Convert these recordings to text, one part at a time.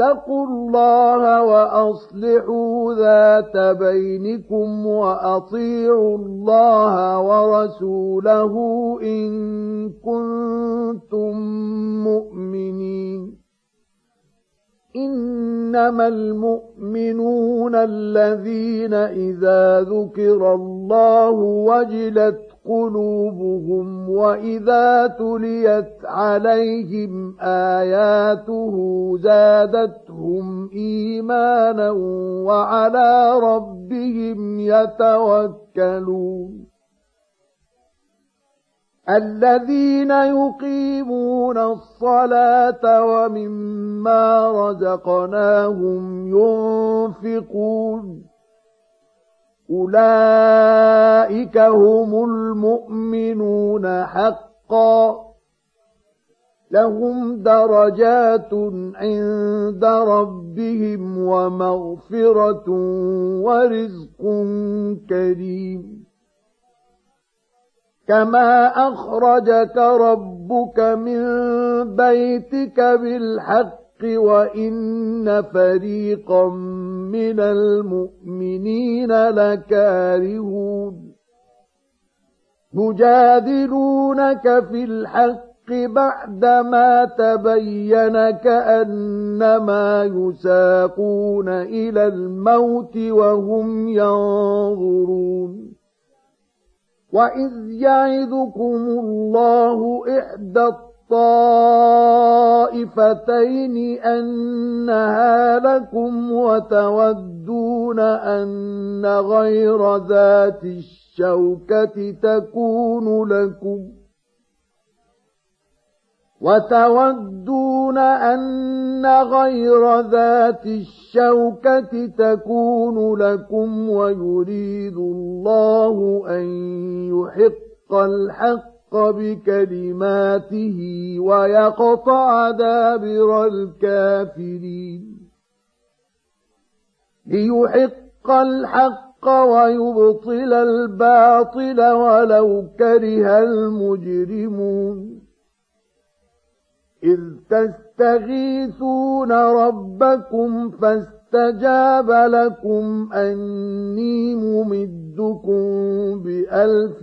الله وأصلحوا ذات بينكم وأطيعوا الله ورسوله إن كنتم مؤمنين. إنما المؤمنون الذين إذا ذكر الله وجلت قلوبهم وإذا تليت عليهم آياته زادتهم إيمانا وعلى ربهم يتوكلون. الذين يقيمون الصلاة ومما رزقناهم ينفقون. أولئك هم المؤمنون حقا لهم درجات عند ربهم ومغفرة ورزق كريم كما أخرجك ربك من بيتك بالحق الحق وإن فريقا من المؤمنين لكارهون. يجادلونك في الحق بعدما تبين كأنما يساقون إلى الموت وهم ينظرون. وإذ يعدكم الله إحدى الطائفتين أنها لكم وتودون أن غير ذات الشوكة تكون لكم وتودون أن غير ذات الشوكة تكون لكم ويريد الله أن يحق الحق بكلماته ويقطع دابر الكافرين. ليحق الحق ويبطل الباطل ولو كره المجرمون. إذ تستغيثون ربكم فاستغيثون استجاب لكم أني ممدكم بألف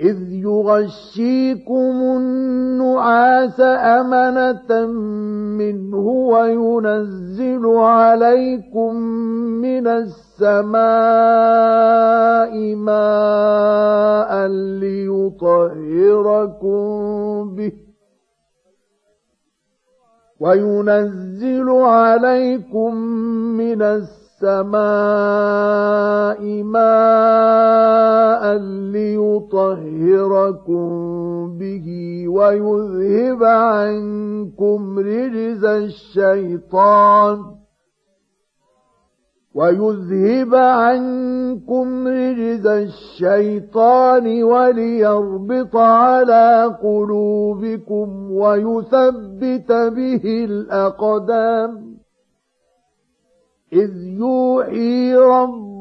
إذ يغشيكم النعاس أمنة منه وينزل عليكم من السماء ماء ليطهركم به وينزل عليكم من السماء ماء ليطهركم به ويذهب عنكم رجز الشيطان ويذهب عنكم رجز الشيطان وليربط على قلوبكم ويثبت به الأقدام إذ يوحي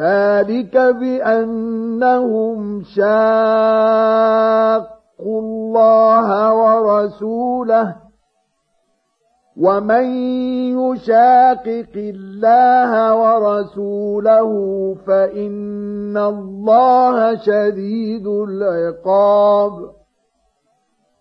ذلك بأنهم شاقوا الله ورسوله ومن يشاقق الله ورسوله فإن الله شديد العقاب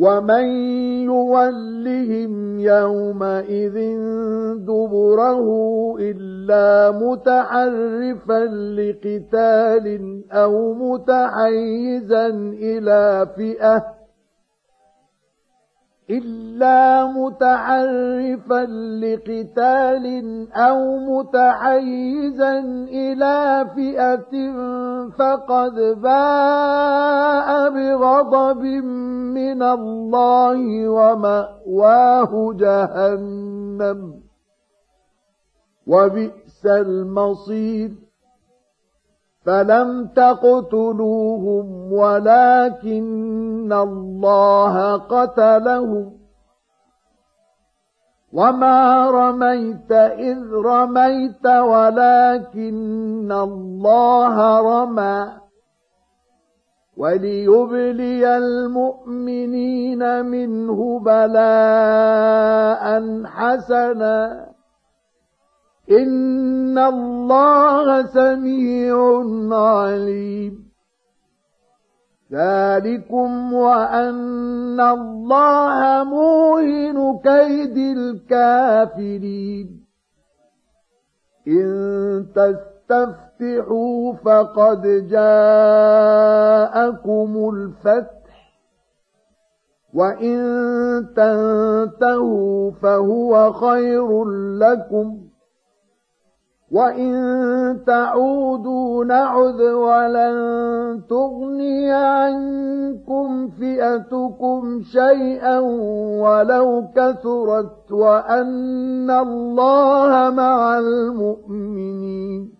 ومن يولهم يومئذ دبره الا متحرفا لقتال أو متحيزا إلى فئه إلا متعرفا لقتال أو متحيزا إلى فئة فقد باء بغضب من الله ومأواه جهنم. وبئس المصير. فلم تقتلوهم ولكن الله قتلهم وما رميت اذ رميت ولكن الله رمى وليبلي المؤمنين منه بلاء حسنا إن الله سميع عليم ذلكم وأن الله موهن كيد الكافرين إن تستفتحوا فقد جاءكم الفتح وإن تنتهوا فهو خير لكم وإن تعودوا نعذ ولن تغني عنكم فئتكم شيئا ولو كثرت وأن الله مع المؤمنين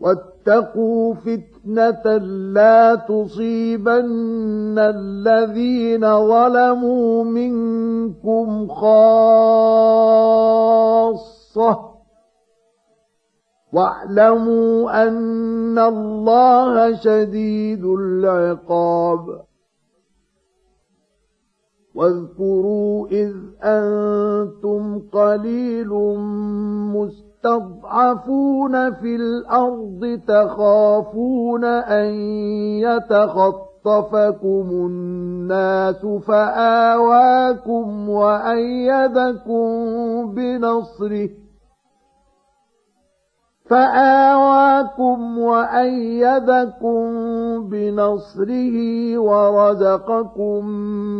واتقوا فتنة لا تصيبن الذين ظلموا منكم خاصة. واعلموا أن الله شديد العقاب. واذكروا إذ أنتم قليل مستقيم تستضعفون في الأرض تخافون أن يتخطفكم الناس فآواكم وأيدكم بنصره فآواكم وأيدكم بنصره ورزقكم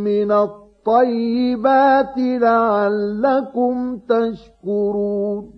من الطيب الطيبات لعلكم تشكرون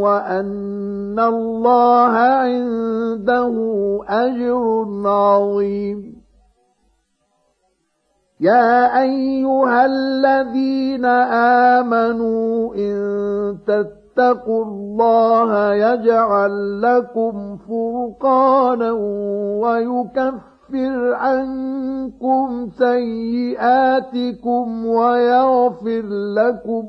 وان الله عنده اجر عظيم. يا ايها الذين امنوا ان تتقوا الله يجعل لكم فرقانا ويكفر يكفر عنكم سيئاتكم ويغفر لكم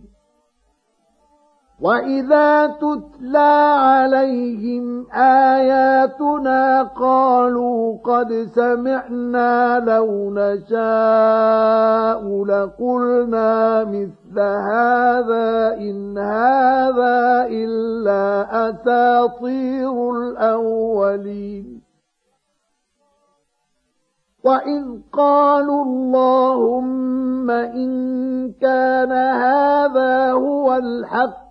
واذا تتلى عليهم اياتنا قالوا قد سمعنا لو نشاء لقلنا مثل هذا ان هذا الا اساطير الاولين وإذ قالوا اللهم إن كان هذا هو الحق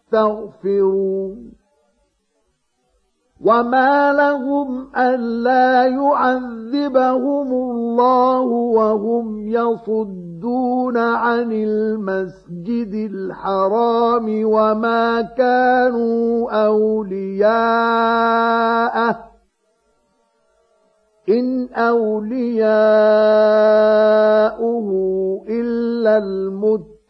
يستغفرون. وما لهم ألا يعذبهم الله وهم يصدون عن المسجد الحرام وما كانوا أولياءه. إن أولياؤه إلا المتقين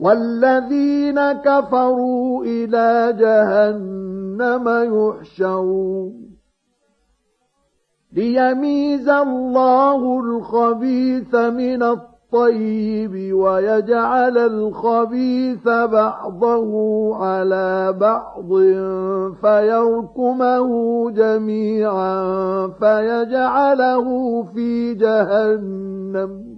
والذين كفروا إلى جهنم يحشرون. ليميز الله الخبيث من الطيب ويجعل الخبيث بعضه على بعض فيركمه جميعا فيجعله في جهنم.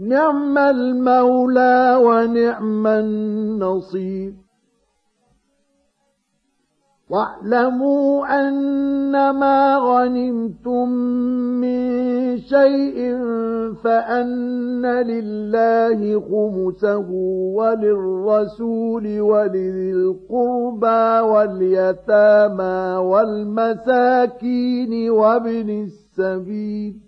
نعم المولى ونعم النصير. واعلموا أنما غنمتم من شيء فأن لله خمسه وللرسول ولذي القربى واليتامى والمساكين وابن السبيل.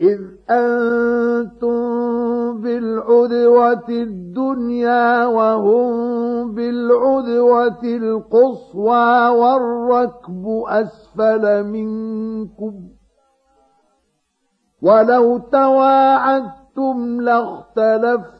إذ أنتم بالعدوة الدنيا وهم بالعدوة القصوى والركب أسفل منكم ولو تواعدتم لاختلفتم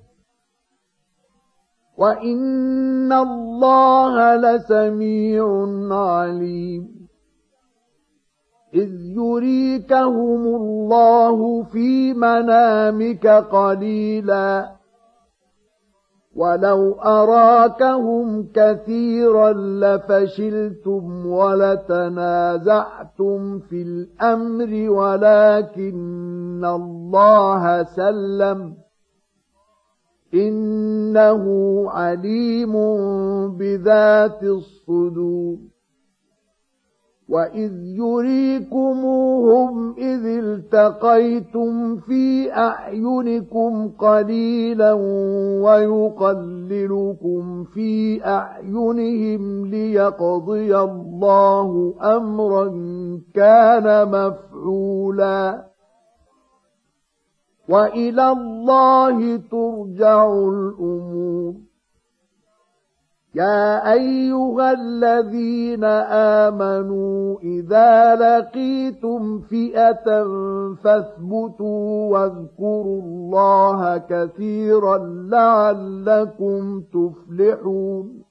وإن الله لسميع عليم إذ يريكهم الله في منامك قليلا ولو أراكهم كثيرا لفشلتم ولتنازعتم في الأمر ولكن الله سلم إنه عليم بذات الصدور. وإذ يريكموهم إذ التقيتم في أعينكم قليلا ويقللكم في أعينهم ليقضي الله أمرا كان مفعولا. وإلى الله ترجع الأمور. يا أيها الذين آمنوا إذا لقيتم فئة فاثبتوا واذكروا الله كثيرا لعلكم تفلحون.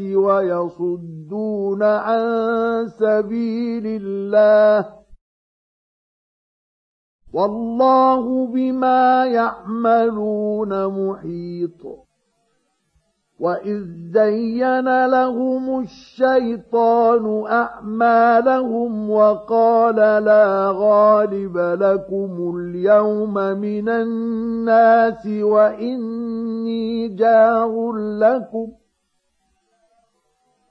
ويصدون عن سبيل الله. والله بما يعملون محيط. وإذ زين لهم الشيطان أعمالهم وقال لا غالب لكم اليوم من الناس وإني جار لكم.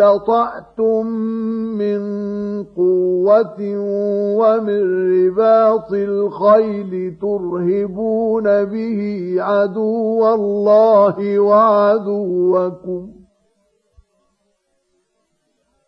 استطعتم من قوة ومن رباط الخيل ترهبون به عدو الله وعدوكم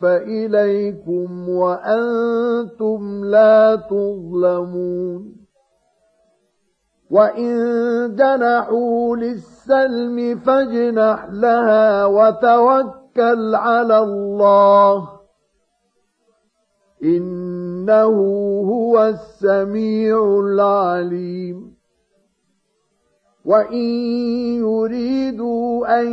فإليكم وأنتم لا تظلمون وإن جنحوا للسلم فاجنح لها وتوكل على الله إنه هو السميع العليم وإن يريدوا أن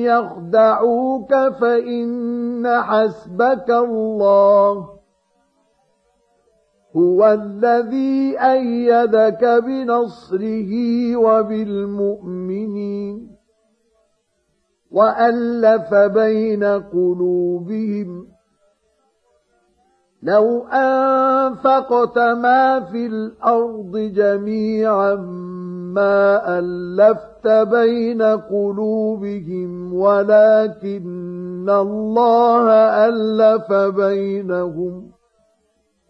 يخدعوك فإن حسبك الله هو الذي أيدك بنصره وبالمؤمنين وألف بين قلوبهم لو أنفقت ما في الأرض جميعا ما ألفت بين قلوبهم ولكن الله ألف بينهم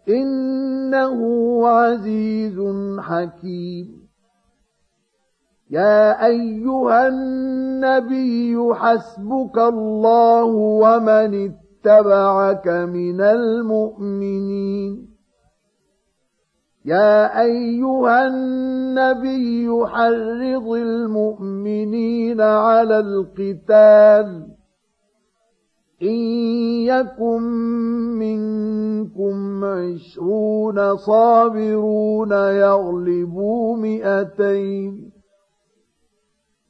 إنه عزيز حكيم يا أيها النبي حسبك الله ومن اتبعك من المؤمنين يا أيها النبي حرض المؤمنين على القتال إن يكن منكم عشرون صابرون يغلبوا مئتين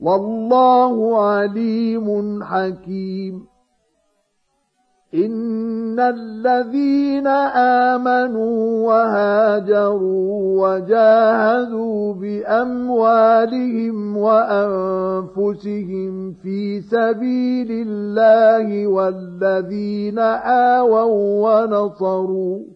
والله عليم حكيم. إن الذين آمنوا وهاجروا وجاهدوا بأموالهم وأنفسهم في سبيل الله والذين آووا ونصروا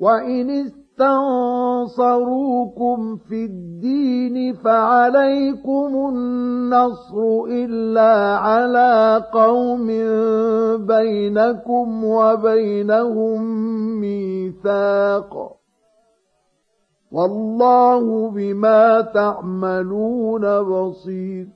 وإن استنصروكم في الدين فعليكم النصر إلا على قوم بينكم وبينهم ميثاق والله بما تعملون بصير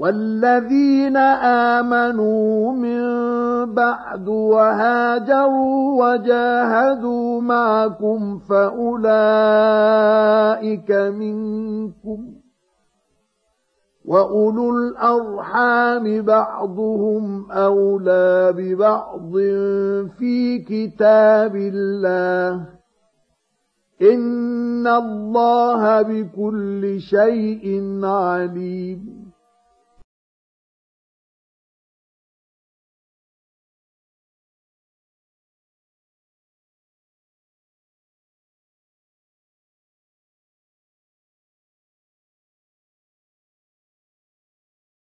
والذين آمنوا من بعد وهاجروا وجاهدوا معكم فأولئك منكم وأولو الأرحام بعضهم أولى ببعض في كتاب الله إن الله بكل شيء عليم